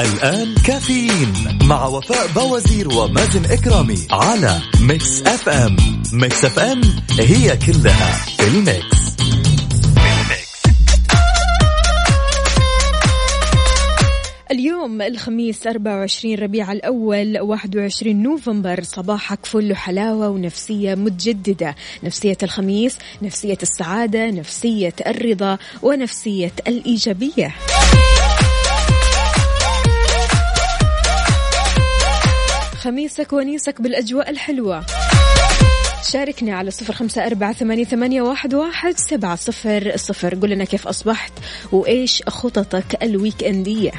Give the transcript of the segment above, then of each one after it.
الآن كافيين مع وفاء بوازير ومازن إكرامي على Mix FM Mix FM هي كلها في ال mix. اليوم الخميس 24 ربيع الأول 21 نوفمبر صباحك فل حلاوة ونفسية متجددة. نفسية الخميس نفسية السعادة نفسية الرضا ونفسية الإيجابية. خميسك ونيسك بالأجواء الحلوة. شاركني على صفر خمسة أربعة ثمانية, ثمانية واحد, واحد سبعة صفر صفر. قل لنا كيف أصبحت وإيش خططك الويك أندية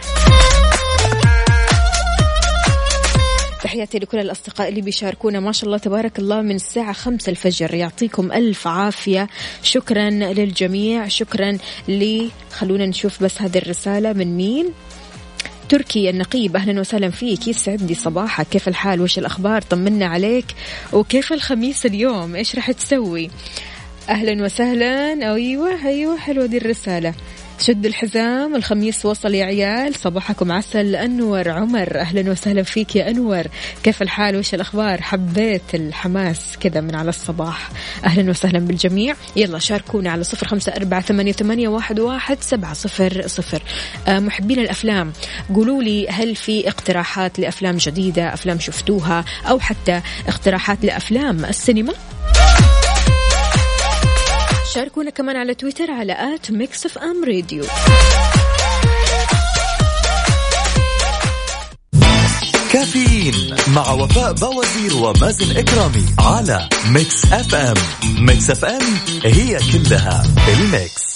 تحياتي لكل الأصدقاء اللي بيشاركونا. ما شاء الله تبارك الله من الساعة خمسة الفجر. يعطيكم ألف عافية. شكرا للجميع. شكرا لي. خلونا نشوف بس هذه الرسالة من مين؟ تركي النقيب. أهلا وسهلا فيك. يسعد لي صباحك؟ كيف الحال؟ وش الأخبار؟ طمنا عليك. وكيف الخميس اليوم؟ إيش راح تسوي؟ أهلا وسهلا. أيوه أيوه حلوة دي الرسالة. شد الحزام الخميس وصل يا عيال. صباحكم عسل أنور عمر. أهلا وسهلا فيك يا أنور. كيف الحال؟ وش الأخبار؟ حبيت الحماس كذا من على الصباح. أهلا وسهلا بالجميع. يلا شاركونا على صفر خمسة أربعة ثمانية, ثمانية واحد, واحد سبعة صفر صفر. آه محبين الأفلام قولوا لي هل في اقتراحات لأفلام جديدة أفلام شفتوها أو حتى اقتراحات لأفلام السينما؟ شاركونا كمان على تويتر على at Mix FM Radio. Caffeine مع وفاء بوازير ومازن إكرامي على Mix FM. Mix FM هي كلها الميكس.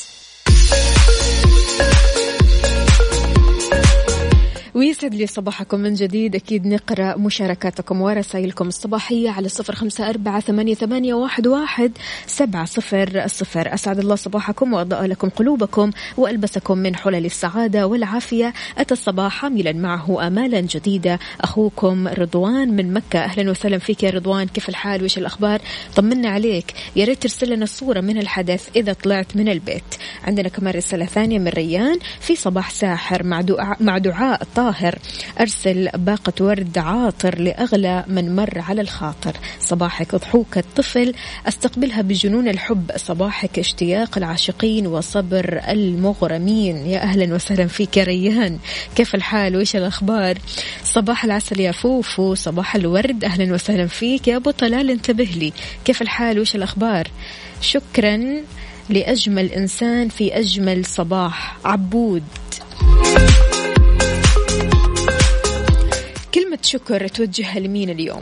ويسعد لي صباحكم من جديد. أكيد نقرأ مشاركاتكم ورسائلكم الصباحية على صفر خمسة أربعة ثمانية, واحد, سبعة صفر صفر. أسعد الله صباحكم وأضاء لكم قلوبكم وألبسكم من حلل السعادة والعافية. أتى الصباح حاملا معه آمالا جديدة. أخوكم رضوان من مكة. أهلا وسهلا فيك يا رضوان. كيف الحال؟ وش الأخبار؟ طمنا عليك. يا ريت ترسل لنا الصورة من الحدث إذا طلعت من البيت. عندنا كمان رسالة ثانية من ريان في صباح ساحر مع دعاء, مع دعاء طاهر أرسل باقة ورد عاطر لأغلى من مر على الخاطر. صباحك ضحوك الطفل أستقبلها بجنون الحب. صباحك اشتياق العاشقين وصبر المغرمين. يا أهلا وسهلا فيك يا ريان. كيف الحال؟ وإيش الأخبار؟ صباح العسل يا فوفو. صباح الورد. أهلا وسهلا فيك يا أبو طلال انتبه لي. كيف الحال؟ وإيش الأخبار؟ شكرا لأجمل إنسان في أجمل صباح عبود. كلمة شكر توجهها لمين اليوم؟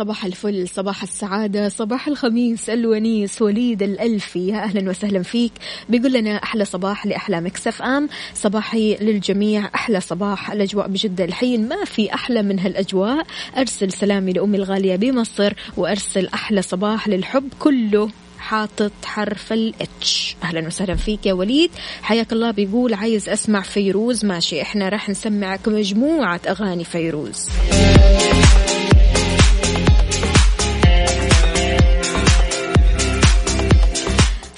صباح الفل صباح السعادة صباح الخميس الونيس وليد الألفي يا أهلا وسهلا فيك. بيقول لنا أحلى صباح لأحلى Mix FM صباحي للجميع أحلى صباح. الأجواء بجدة الحين ما في أحلى من هالأجواء. أرسل سلامي لأمي الغالية بمصر وأرسل أحلى صباح للحب كله. حاطط حرف ال H أهلا وسهلا فيك يا وليد. حياك الله. بيقول عايز أسمع فيروز. ماشي إحنا راح نسمعك مجموعة أغاني فيروز.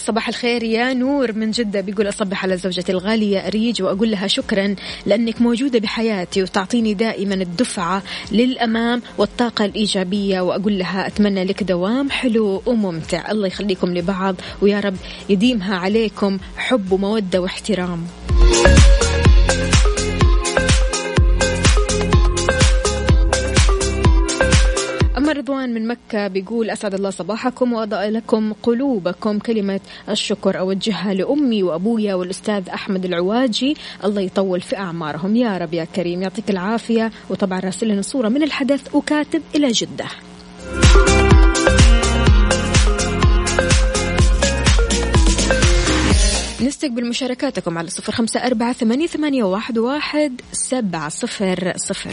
صباح الخير يا نور من جدة. بيقول أصبح على زوجتي الغالية أريج وأقول لها شكرا لأنك موجودة بحياتي وتعطيني دائما الدفعة للأمام والطاقة الإيجابية وأقول لها أتمنى لك دوام حلو وممتع. الله يخليكم لبعض ويا رب يديمها عليكم حب ومودة واحترام. رضوان من مكة بيقول أسعد الله صباحكم وأضاء لكم قلوبكم كلمة الشكر أوجهها لأمي وأبويا والأستاذ أحمد العواجي. الله يطول في أعمارهم. يا رب يا كريم. يعطيك العافية. وطبعا راسل لنا صورة من الحدث وكاتب إلى جدة. نستقبل مشاركاتكم على صفر خمسة أربعة ثمانية واحد, واحد سبعة صفر صفر.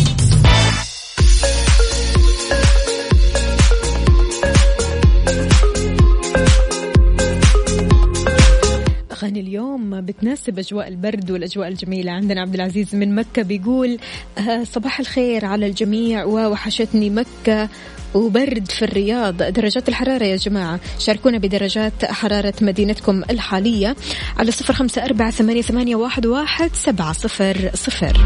اليوم بتناسب أجواء البرد والأجواء الجميلة. عندنا عبد العزيز من مكة بيقول آه، صباح الخير على الجميع. ووحشتني مكة وبرد في الرياض. درجات الحرارة يا جماعة. شاركونا بدرجات حرارة مدينتكم الحالية على صفر خمسة أربعة ثمانية, واحد سبعة صفر صفر.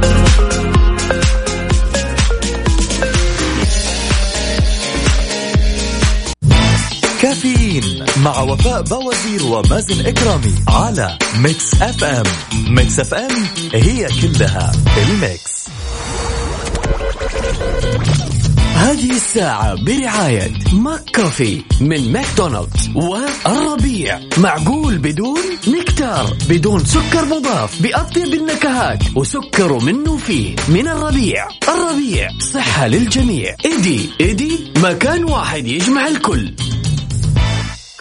كافيين مع وفاء بوازير ومازن إكرامي على Mix FM. Mix FM هي كلها ال mix. هذه الساعة برعاية McCoffee من ماكدونالدز والربيع. معقول بدون نكتار بدون سكر مضاف. بأطيب النكهات وسكر منه فيه من الربيع. الربيع صحة للجميع. ايدي ايدي مكان واحد يجمع الكل.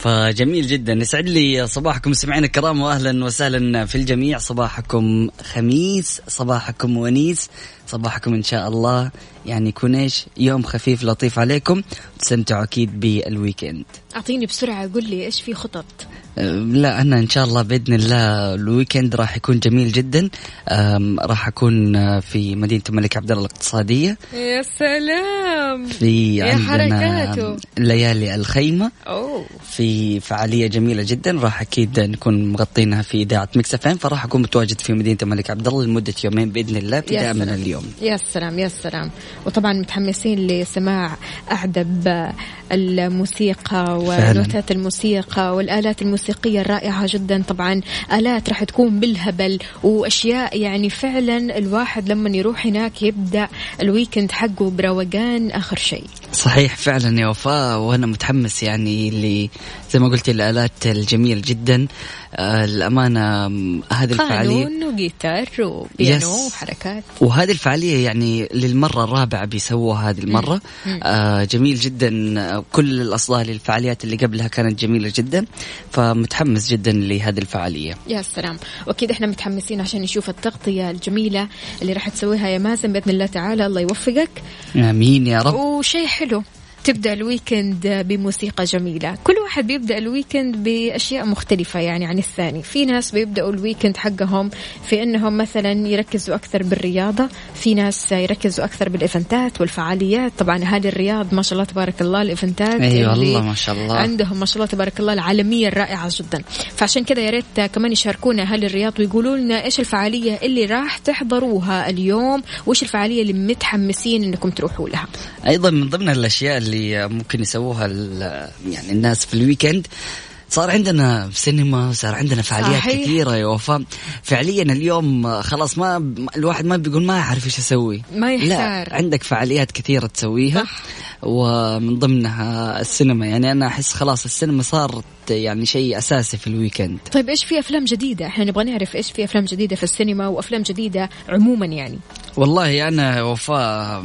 فجميل جدا. يسعد لي صباحكم. سمعنا الكرام واهلا وسهلا في الجميع. صباحكم خميس صباحكم ونيس صباحكم إن شاء الله. يعني يكون إيش؟ يوم خفيف لطيف عليكم. تستمتعوا أكيد بال weekend. أعطيني بسرعة قول لي إيش في خطط؟ لا أنا إن شاء الله بإذن الله ال weekend راح يكون جميل جدا. راح أكون أه، في مدينة الملك عبد الله الاقتصادية. يا سلام! في يا عندنا حركاته. ليالي الخيمة. أوه! في فعالية جميلة جدا راح أكيد نكون مغطينها في إذاعة مكس إف فراح أكون متواجد في مدينة الملك عبد الله لمدة يومين بإذن الله ابتداء من. اليوم. يا سلام يا سلام. وطبعا متحمسين لسماع أعدب الموسيقى ونوتات الموسيقى والآلات الموسيقية الرائعة جدا. طبعا آلات راح تكون بالهبل وأشياء يعني فعلا الواحد لما يروح هناك يبدأ الويكند حقه بروقان آخر شيء. صحيح فعلا يا وفاء وأنا متحمس يعني ل زي ما قلت الآلات الجميل جدا. آه، الامانه م، هذه الفعاليه قانون وجيتار وبيانو. وحركات. وهذه الفعالية يعني للمرة الرابعة بيسووها هذه المرة. آه جميل جدا. آه، كل الأصداء للفعاليات اللي قبلها كانت جميلة جدا. فمتحمس جدا لهذه الفعالية. يا سلام. وأكيد إحنا متحمسين عشان نشوف التغطية الجميلة اللي راح تسويها يا مازن بإذن الله تعالى. الله يوفقك. آمين يا رب. وشيء حلو تبدأ ال weekend بموسيقى جميلة. كل واحد بيبدأ ال weekend بأشياء مختلفة يعني عن الثاني. في ناس بيبدأوا ال weekend حقهم في إنهم مثلا يركزوا أكثر بالرياضة في ناس يركزوا أكثر بال events ات والفعاليات. طبعا هذه الرياض ما شاء الله تبارك الله ال events ات أيوة اللي والله ما شاء الله. عندهم ما شاء الله تبارك الله العالمية الرائعة جدا. فعشان كذا يا ريت كمان يشاركونا أهل الرياض ويقولوا لنا إيش الفعالية اللي راح تحضروها اليوم؟ وإيش الفعالية اللي متحمسين إنكم تروحوا لها؟ أيضا من ضمن الأشياء اللي ممكن يسووها يعني الناس في الويكند. صار عندنا سينما صار عندنا فعاليات صحيح. كثيرة يا وفاء. فعليا اليوم خلاص ما الواحد ما بيقول ما يعرف إيش أسوي ما يحتار. لا عندك فعاليات كثيرة تسويها. ومن ضمنها السينما. يعني أنا أحس خلاص السينما صارت يعني شيء أساسي في ال weekend. طيب إيش في أفلام جديدة؟ إحنا نبغى نعرف إيش في أفلام جديدة في السينما وأفلام جديدة عموما يعني. والله أنا وفاء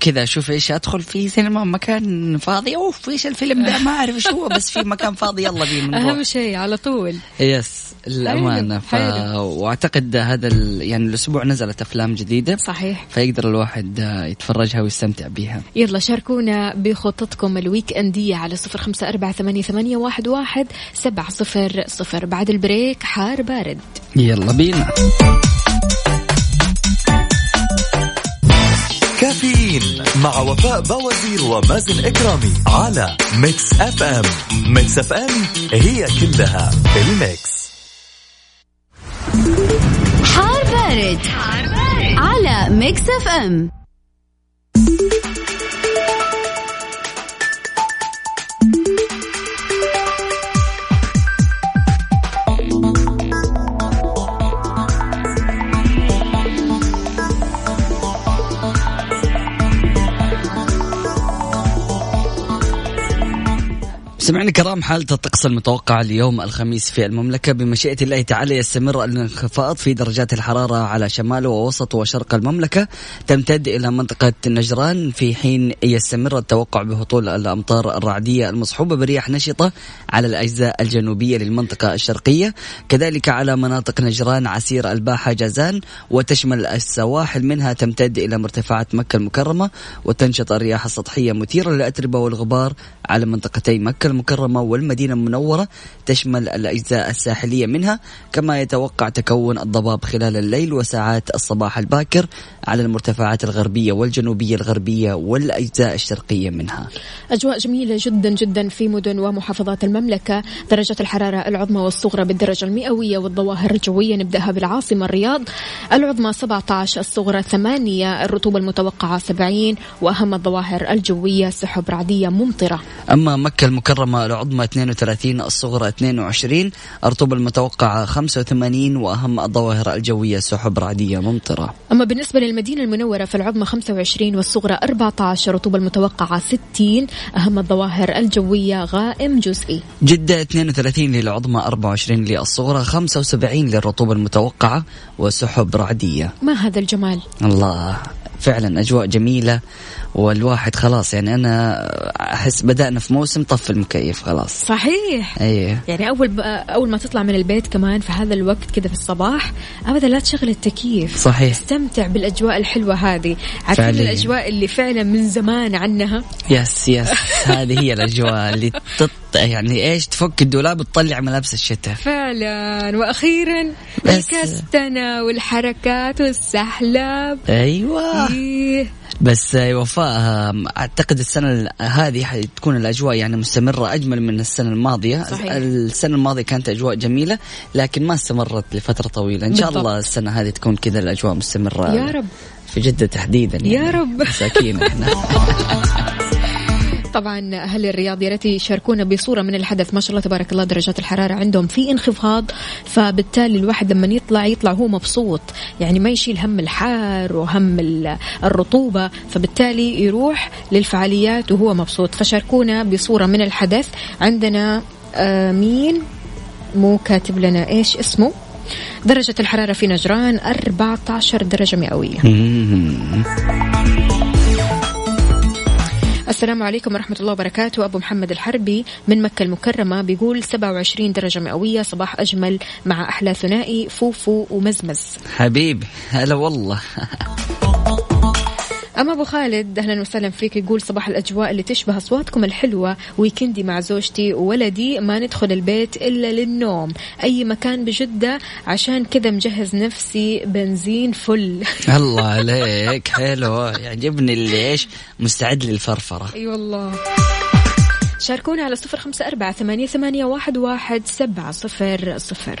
كذا أشوف إيش أدخل في سينما مكان فاضي. أوف إيش الفيلم ده؟ ما أعرف إيش هو بس في مكان فاضي يلا بينا أهم شيء على طول. yes الأمانة ف... واعتقد هذا ال... يعني الأسبوع نزلت أفلام جديدة. صحيح. فيقدر الواحد يتفرجها ويستمتع بها يلا شاركونا بخططكم ال weekend ية على صفر خمسة أربعة ثمانية, ثمانية واحد, واحد سبعة صفر صفر. بعد ال break حار بارد. يلا بينا. كافيين مع وفاء بوازير ومازن إكرامي على Mix FM. Mix FM هي كلها ال mix. حار بارد, على Mix FM. سمعنا الكرام حالة الطقس المتوقعة اليوم الخميس في المملكة. بمشيئة الله تعالى يستمر الانخفاض في درجات الحرارة على شمال ووسط وشرق المملكة. تمتد إلى منطقة نجران في حين يستمر التوقع بهطول الأمطار الرعدية المصحوبة برياح نشطة على الأجزاء الجنوبية للمنطقة الشرقية. كذلك على مناطق نجران عسير الباحة جازان وتشمل السواحل. منها تمتد إلى مرتفعات مكة المكرمة وتنشط الرياح السطحية مثيرة للأتربة والغبار على منطقتي مكة المكرمة والمدينة المنورة تشمل الأجزاء الساحلية منها كما يتوقع تكون الضباب خلال الليل وساعات الصباح الباكر على المرتفعات الغربية والجنوبية الغربية والأجزاء الشرقية منها. أجواء جميلة جدا جدا في مدن ومحافظات المملكة. درجة الحرارة العظمى والصغرى بالدرجة المئوية والظواهر الجوية نبدأها بالعاصمة الرياض. العظمى 17 الصغرى 8 الرطوبة المتوقعة 70 وأهم الظواهر الجوية سحب رعدية ممطرة. أما مكة المكرمة العظمى 32 الصغرى 22 الرطوبة المتوقعة 85 وأهم الظواهر الجوية سحب رعدية ممطرة. أما بالنسبة للمدينة المنورة فالعظمى 25 والصغرى 14 الرطوبة المتوقعة 60 أهم الظواهر الجوية غائم جزئي. جدة 32 للعظمى 24 للصغرى 75 للرطوبة المتوقعة وسحب رعدية. ما هذا الجمال؟ الله فعلا أجواء جميلة. والواحد خلاص يعني أنا أحس بدأنا في موسم طف المكيف خلاص. صحيح. أيه. يعني أول ب... أول ما تطلع من البيت كمان في هذا الوقت كذا في الصباح أبدا لا تشغل التكييف. صحيح. استمتع بالأجواء الحلوة هذه. عارفين. الأجواء اللي فعلا من زمان عنها. يس يس. هذه هي الأجواء اللي تط يعني إيش تفك الدولاب وتطلع ملابس الشتاء. فعلا. وأخيرا الكستنه والحركات والسحلب. أيوة. إيه. بس وفاء أعتقد السنة ال- هذه حتكون الأجواء يعني مستمرة أجمل من السنة الماضية صحيح. السنة الماضية كانت أجواء جميلة لكن ما استمرت لفترة طويلة إن شاء بالضبط. الله السنة هذه تكون كذا الأجواء مستمرة يا رب. في جدة تحديدا يعني. يا رب. مساكين إحنا طبعا أهل الرياض يا ريت يشاركونا بصورة من الحدث. ما شاء الله تبارك الله درجات الحرارة عندهم في انخفاض فبالتالي الواحد لما يطلع يطلع هو مبسوط. يعني ما يشيل هم الحار وهم ال- الرطوبة فبالتالي يروح للفعاليات وهو مبسوط. فشاركونا بصورة من الحدث. عندنا آه مين؟ مو كاتب لنا إيش اسمه؟ درجة الحرارة في نجران 14 درجة مئوية. السلام عليكم ورحمة الله وبركاته. أبو محمد الحربي من مكة المكرمة بيقول 27 درجة مئوية صباح أجمل مع أحلى ثنائي فوفو ومزمز. حبيبي هلا والله. أما أبو خالد أهلا وسهلا فيك. يقول صباح الأجواء اللي تشبه أصواتكم الحلوة. ويكندي مع زوجتي وولدي ما ندخل البيت إلا للنوم. أي مكان بجدة عشان كذا مجهز نفسي بنزين فل. الله عليك. حلو. يعجبني اللي إيش مستعد للفرفرة. أي والله. شاركونا على صفر خمسة أربعة ثمانية, ثمانية واحد, واحد سبعة صفر صفر.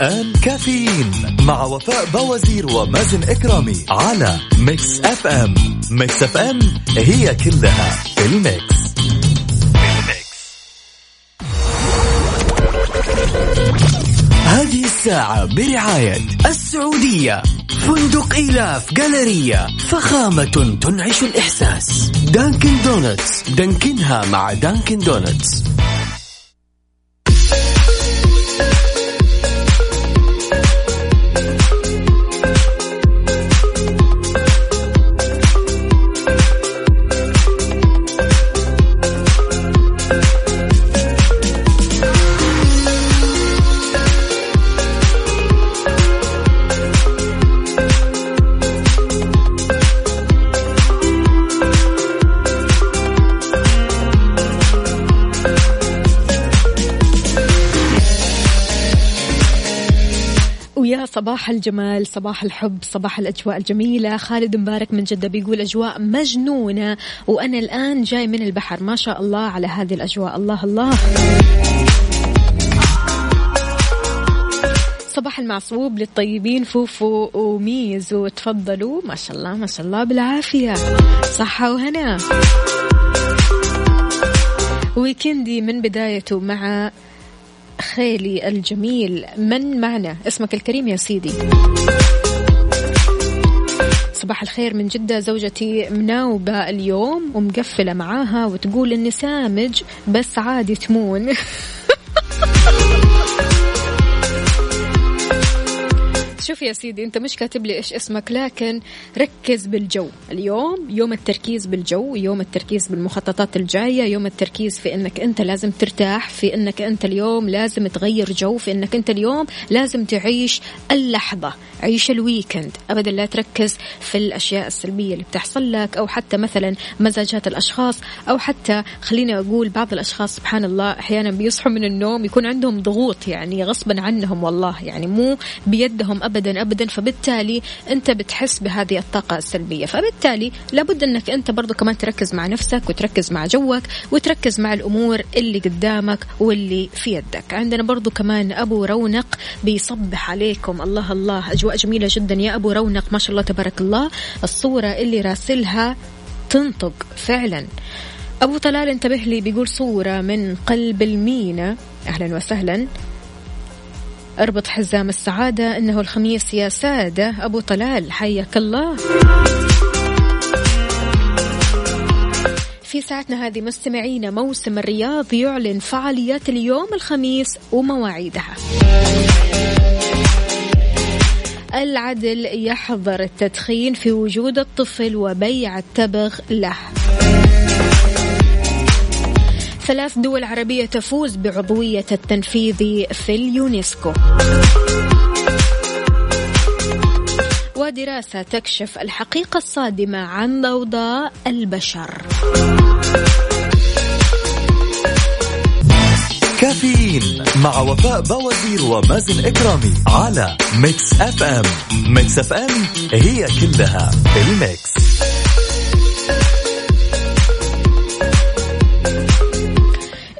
الآن كافيين مع وفاء بوازير ومازن إكرامي على Mix FM. Mix FM هي كلها في ال mix. هذه الساعة برعاية السعودية. فندق إيلاف Galleria فخامة تنعش الإحساس. Dunkin' Donuts. دانكنها مع Dunkin' Donuts. صباح الجمال صباح الحب صباح الأجواء الجميلة. خالد مبارك من جدة بيقول أجواء مجنونة وأنا الآن جاي من البحر. ما شاء الله على هذه الأجواء. الله الله. صباح المعصوب للطيبين فوفو وميزو. تفضلوا. ما شاء الله ما شاء الله. بالعافية. صحة وهنا. ويكندي من بدايته مع خيلي الجميل. من معنا؟ اسمك الكريم يا سيدي. صباح الخير من جدة. زوجتي مناوبة اليوم ومقفلة معاها وتقول إني سامج بس عادي تمون. شوف يا سيدي أنت مش كاتب لي إيش اسمك لكن ركز بالجو. اليوم يوم التركيز بالجو يوم التركيز بالمخططات الجاية يوم التركيز في إنك أنت لازم ترتاح في إنك أنت اليوم لازم تغير جو في إنك أنت اليوم لازم تعيش اللحظة عيش الويكند. ابدا لا تركز في الأشياء السلبية اللي بتحصل لك أو حتى مثلا مزاجات الأشخاص أو حتى خليني أقول بعض الأشخاص سبحان الله أحيانا بيصحوا من النوم يكون عندهم ضغوط يعني غصبا عنهم والله يعني مو بيدهم ابدا ابدا فبالتالي أنت بتحس بهذه الطاقة السلبية. فبالتالي لابد أنك أنت برضو كمان تركز مع نفسك وتركز مع جوك وتركز مع الأمور اللي قدامك واللي في يدك. عندنا برضو كمان أبو رونق بيصبح عليكم. الله الله. أجواء جميلة جدا يا أبو رونق. ما شاء الله تبارك الله. الصورة اللي راسلها تنطق فعلا. أبو طلال انتبه لي بيقول صورة من قلب المينا. أهلا وسهلا. أربط حزام السعادة إنه الخميس يا سادة. أبو طلال حياك الله. في ساعتنا هذه مستمعينا موسم الرياض يعلن فعاليات اليوم الخميس ومواعيدها. العدل يحظر التدخين في وجود الطفل وبيع التبغ له. ثلاث دول عربية تفوز بعضوية التنفيذ في اليونسكو. ودراسة تكشف الحقيقة الصادمة عن ضوضاء البشر. كافيين مع وفاء بوازير ومازن إكرامي على Mix FM Mix FM هي كلها في ال mix.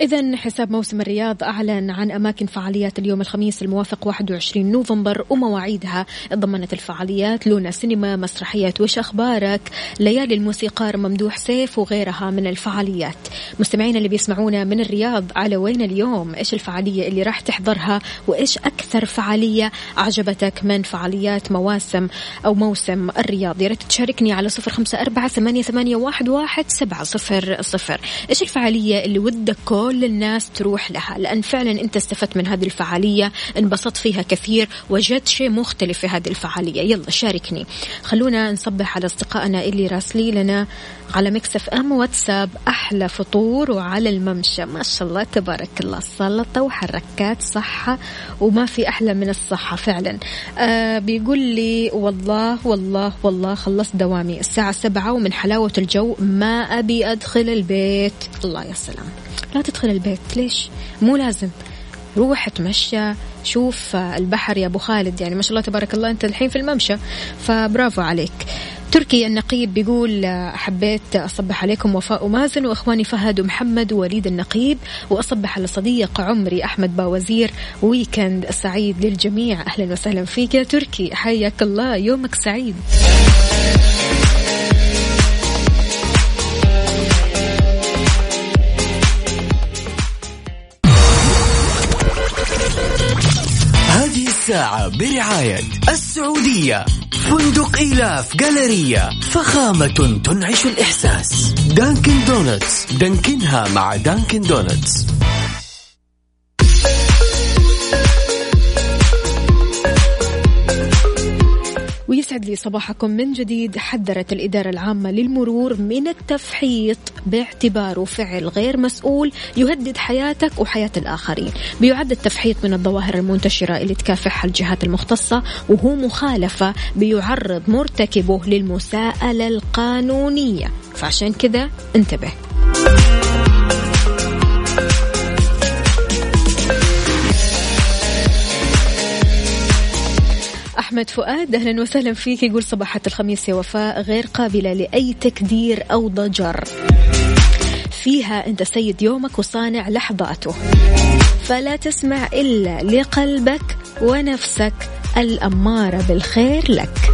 إذا حساب موسم الرياض أعلن عن أماكن فعاليات اليوم الخميس الموافق 21 نوفمبر ومواعيدها. ضمنت الفعاليات لونا سينما مسرحيات وش أخبارك؟ ليالي الموسيقار ممدوح سيف وغيرها من الفعاليات. مستمعينا اللي بيسمعونا من الرياض على وين اليوم؟ إيش الفعالية اللي راح تحضرها؟ وإيش أكثر فعالية أعجبتك من فعاليات مواسم أو موسم الرياض؟ يا ريت تشاركني على صفر خمسة أربعة ثمانية, واحد سبعة صفر صفر. إيش الفعالية اللي ودك كل الناس تروح لها لأن فعلا أنت استفدت من هذه الفعالية انبسطت فيها كثير وجدت شيء مختلف في هذه الفعالية. يلا شاركني. خلونا نصبح على أصدقائنا اللي راسلي لنا على مكسف أم واتساب. أحلى فطور وعلى الممشى. ما شاء الله تبارك الله. سلطة وحركات صحة وما في أحلى من الصحة فعلا. آه بيقول لي والله والله والله خلصت دوامي الساعة سبعة ومن حلاوة الجو ما أبي أدخل البيت. الله يا سلام. لا تدخل البيت ليش؟ مو لازم. روح اتمشى شوف البحر يا أبو خالد يعني ما شاء الله تبارك الله أنت الحين في الممشى فبرافو عليك. تركي النقيب بيقول حبيت أصبح عليكم وفاء ومازن وإخواني فهد ومحمد ووليد النقيب وأصبح على صديق عمري أحمد باوزير. weekend سعيد للجميع أهلا وسهلا فيك يا تركي حياك الله يومك سعيد. الساعة برعاية السعودية. فندق إيلاف Galleria فخامة تنعش الإحساس. Dunkin' Donuts. دانكنها مع Dunkin' Donuts. ويسعد لي صباحكم من جديد حذرت الإدارة العامة للمرور من التفحيط باعتباره فعل غير مسؤول يهدد حياتك وحياة الآخرين. بيعد التفحيط من الظواهر المنتشرة اللي تكافحها الجهات المختصة وهو مخالفة بيعرض مرتكبه للمساءلة القانونية. فعشان كذا انتبه. أحمد فؤاد أهلا وسهلا فيك. يقول صباحة الخميس يا وفاء غير قابلة لأي تكدير أو ضجر. فيها أنت سيد يومك وصانع لحظاته. فلا تسمع إلا لقلبك ونفسك الأمارة بالخير لك.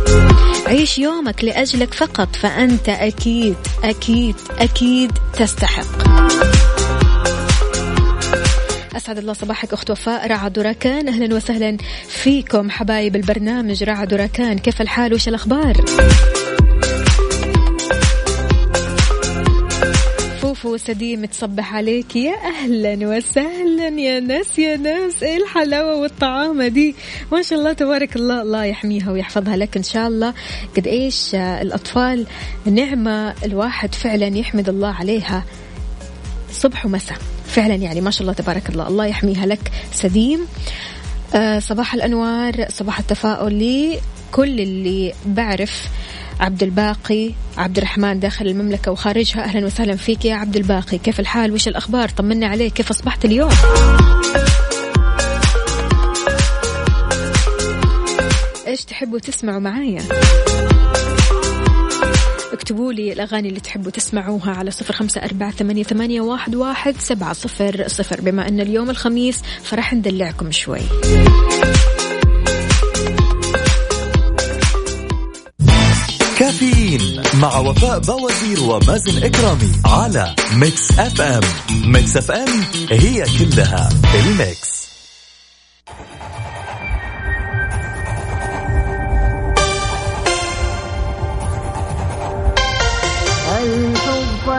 عيش يومك لأجلك فقط فأنت أكيد أكيد أكيد تستحق. أسعد الله صباحك أخت وفاء. رعد وركان أهلا وسهلا فيكم. حبايب البرنامج رعد وركان كيف الحال؟ وش الأخبار؟ فوفو سديم تصبح عليك. يا أهلا وسهلا يا ناس يا ناس. إيه الحلاوة والطعامة دي؟ ما شاء الله تبارك الله. الله يحميها ويحفظها لك إن شاء الله. قد إيش الأطفال نعمة الواحد فعلا يحمد الله عليها. صبح ومساء. فعلا يعني ما شاء الله تبارك الله. الله يحميها لك سديم. آه صباح الأنوار صباح التفاؤل لكل اللي بعرف عبد الباقي عبد الرحمن داخل المملكة وخارجها. أهلا وسهلا فيك يا عبد الباقي كيف الحال؟ وش الأخبار؟ طمنا عليك. كيف أصبحت اليوم؟ إيش تحبوا تسمعوا معايا؟ اكتبوا لي الأغاني اللي تحبوا تسمعوها على صفر خمسة أربعة ثمانية, ثمانية واحد, واحد سبعة صفر صفر. بما أن اليوم الخميس فراح ندلعكم شوي. كافيين مع وفاء بوازير ومازن إكرامي على Mix FM. Mix FM هي كلها ال mix. الحب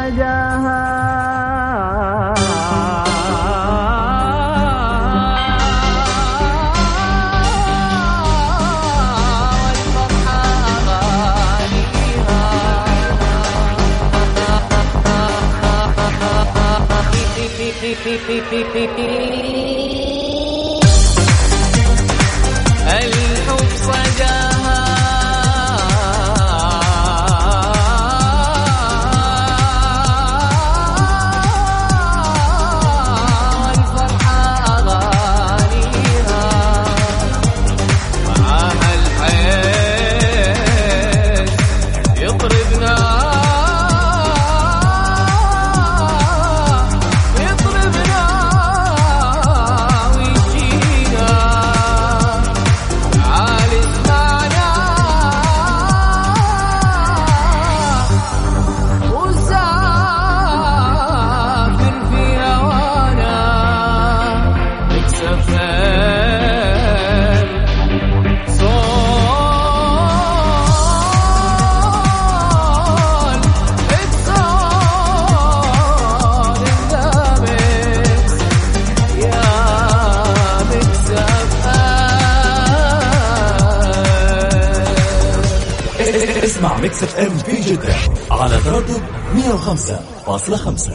في جدة على تردد 105.5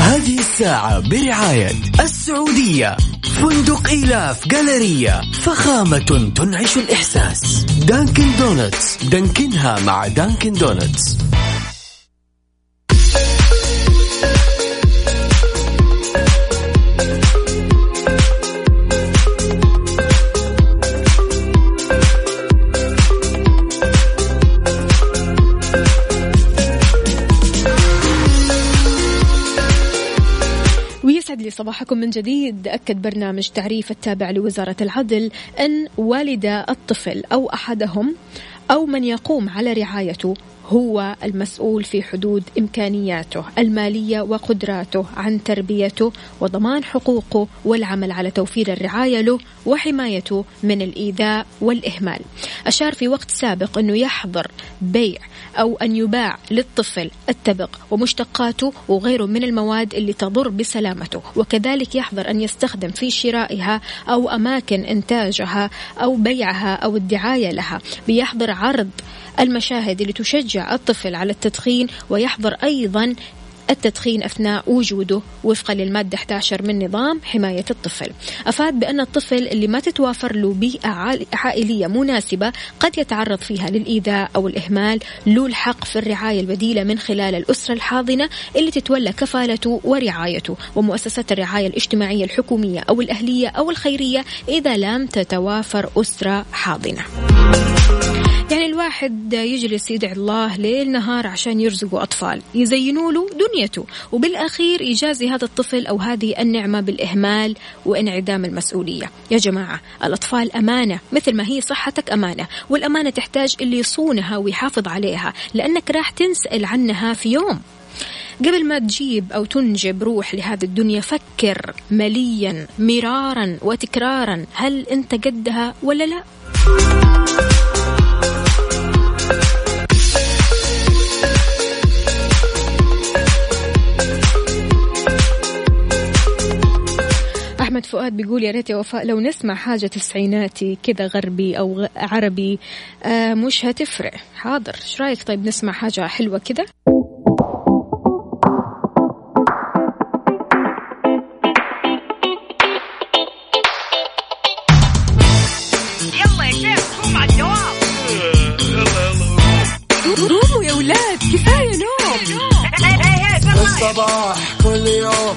هذه الساعة برعاية السعودية. فندق إيلاف Galleria فخامة تنعش الإحساس. Dunkin' Donuts. دانكنها مع Dunkin' Donuts. صباحكم من جديد. أكد برنامج تعريف التابع لوزارة العدل أن والد الطفل أو أحدهم أو من يقوم على رعايته هو المسؤول في حدود إمكانياته المالية وقدراته عن تربيته وضمان حقوقه والعمل على توفير الرعاية له وحمايته من الإيذاء والإهمال. أشار في وقت سابق أنه يحظر بيع أو أن يباع للطفل التبغ ومشتقاته وغيره من المواد اللي تضر بسلامته وكذلك يحظر أن يستخدم في شرائها أو أماكن إنتاجها أو بيعها أو الدعاية لها بيحظر عرض المشاهد اللي تشجع الطفل على التدخين ويحظر أيضا التدخين أثناء وجوده وفقا للمادة 11 من نظام حماية الطفل. أفاد بأن الطفل اللي ما تتوافر له بيئة عائلية مناسبة قد يتعرض فيها للإيذاء أو الإهمال له الحق في الرعاية البديلة من خلال الأسرة الحاضنة اللي تتولى كفالته ورعايته. ومؤسسات الرعاية الاجتماعية الحكومية أو الأهلية أو الخيرية إذا لم تتوافر أسرة حاضنة. يعني الواحد يجلس يدعي الله ليل نهار عشان يرزقوا أطفال. يزينوا له دنيته وبالأخير يجازي هذا الطفل أو هذه النعمة بالإهمال وانعدام المسؤولية. يا جماعة الأطفال أمانة مثل ما هي صحتك أمانة. والأمانة تحتاج اللي يصونها ويحافظ عليها لأنك راح تنسأل عنها في يوم. قبل ما تجيب أو تنجب روح لهذه الدنيا فكر مليا مرارا وتكرارا. هل أنت قدها ولا لا؟ أحمد فؤاد بيقول يا ريت يا وفاء لو نسمع حاجة تسعيناتي كذا غربي أو عربي آه مش هتفرق. حاضر. إيش رأيك؟ طيب نسمع حاجة حلوة كذا. يلا يا شيخ قوم على الدوام قوموا يا ولاد كفاية نوم. الصباح كل يوم.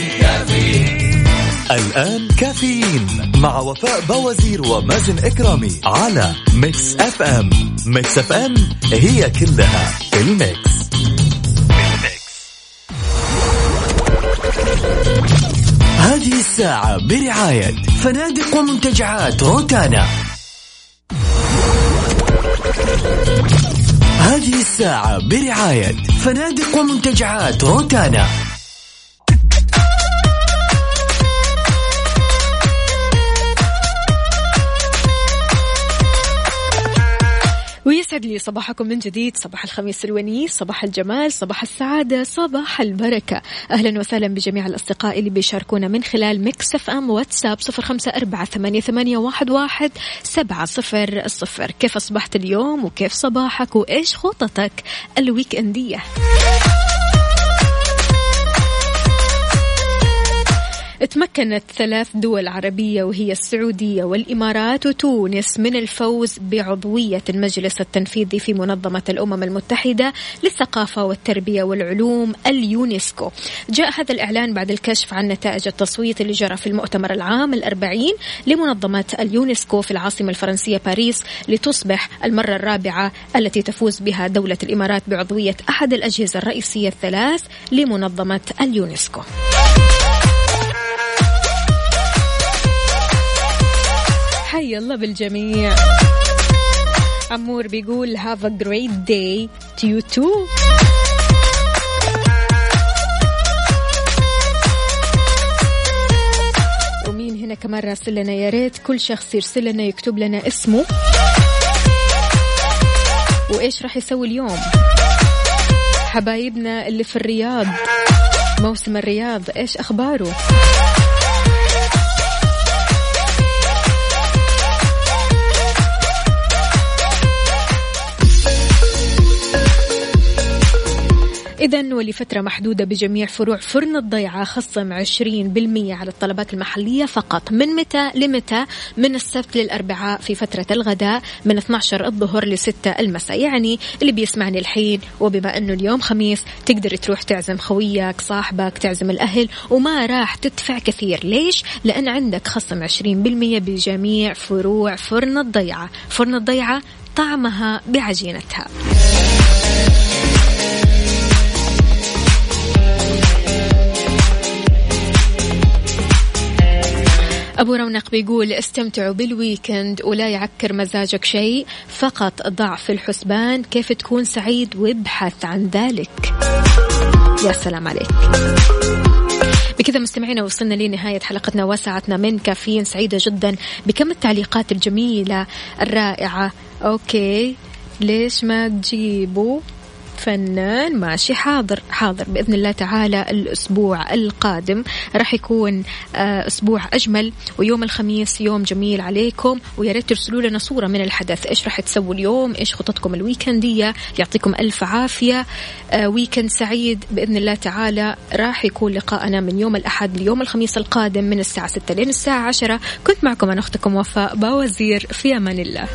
الآن كافيين مع وفاء بوازير ومازن إكرامي على Mix FM Mix FM هي كلها في ال mix. هذه الساعة برعاية فنادق ومنتجعات روتانا. هذه الساعة برعاية فنادق ومنتجعات روتانا. ويسعد لي صباحكم من جديد. صباح الخميس الونيس صباح الجمال صباح السعادة صباح البركة. أهلا وسهلا بجميع الأصدقاء اللي بيشاركونا من خلال Mix FM واتساب صفر خمسة أربعة ثمانية, ثمانية واحد, واحد سبعة صفر الصفر كيف أصبحت اليوم؟ وكيف صباحك؟ وإيش خططك ال weekend ية تمكنت ثلاث دول عربية وهي السعودية والإمارات وتونس من الفوز بعضوية المجلس التنفيذي في منظمة الأمم المتحدة للثقافة والتربية والعلوم اليونسكو. جاء هذا الإعلان بعد الكشف عن نتائج التصويت اللي جرى في المؤتمر العام الأربعين لمنظمة اليونسكو في العاصمة الفرنسية باريس لتصبح المرة الرابعة التي تفوز بها دولة الإمارات بعضوية أحد الأجهزة الرئيسية الثلاث لمنظمة اليونسكو. حي الله بالجميع. أمور بيقول have a great day to you too. ومين هنا كمان راسل لنا؟ يا ريت كل شخص يرسل لنا يكتب لنا اسمه. وإيش راح يسوي اليوم؟ حبايبنا اللي في الرياض موسم الرياض إيش أخباره؟ إذا ولفترة محدودة بجميع فروع فرن الضيعة خصم 20% على الطلبات المحلية فقط. من متى لمتى؟ من السبت للأربعاء في فترة الغداء من 12 الظهر ل 6 المساء. يعني اللي بيسمعني الحين وبما أنه اليوم خميس تقدر تروح تعزم خويك صاحبك تعزم الأهل وما راح تدفع كثير. ليش؟ لأن عندك خصم 20% بجميع فروع فرن الضيعة. فرن الضيعة طعمها بعجينتها. أبو رونق بيقول استمتعوا بالويكند ولا يعكر مزاجك شيء فقط ضع في الحسبان كيف تكون سعيد وابحث عن ذلك. يا سلام عليك. بكذا مستمعينا وصلنا لنهاية حلقتنا وساعتنا من كافيين سعيدة جدا. بكم التعليقات الجميلة الرائعة؟ okay ليش ما تجيبوا؟ فنان ماشي حاضر حاضر. بإذن الله تعالى الأسبوع القادم راح يكون آه، أسبوع أجمل ويوم الخميس يوم جميل عليكم. ويا ريت ترسلوا لنا صورة من الحدث. إيش راح تسووا اليوم؟ إيش خططكم الويكندية؟ يعطيكم ألف عافية. آه، weekend سعيد. بإذن الله تعالى راح يكون لقاءنا من يوم الأحد ليوم الخميس القادم من الساعة 6 لين الساعة 10 كنت معكم أنا أختكم وفاء باوزير في أمان الله.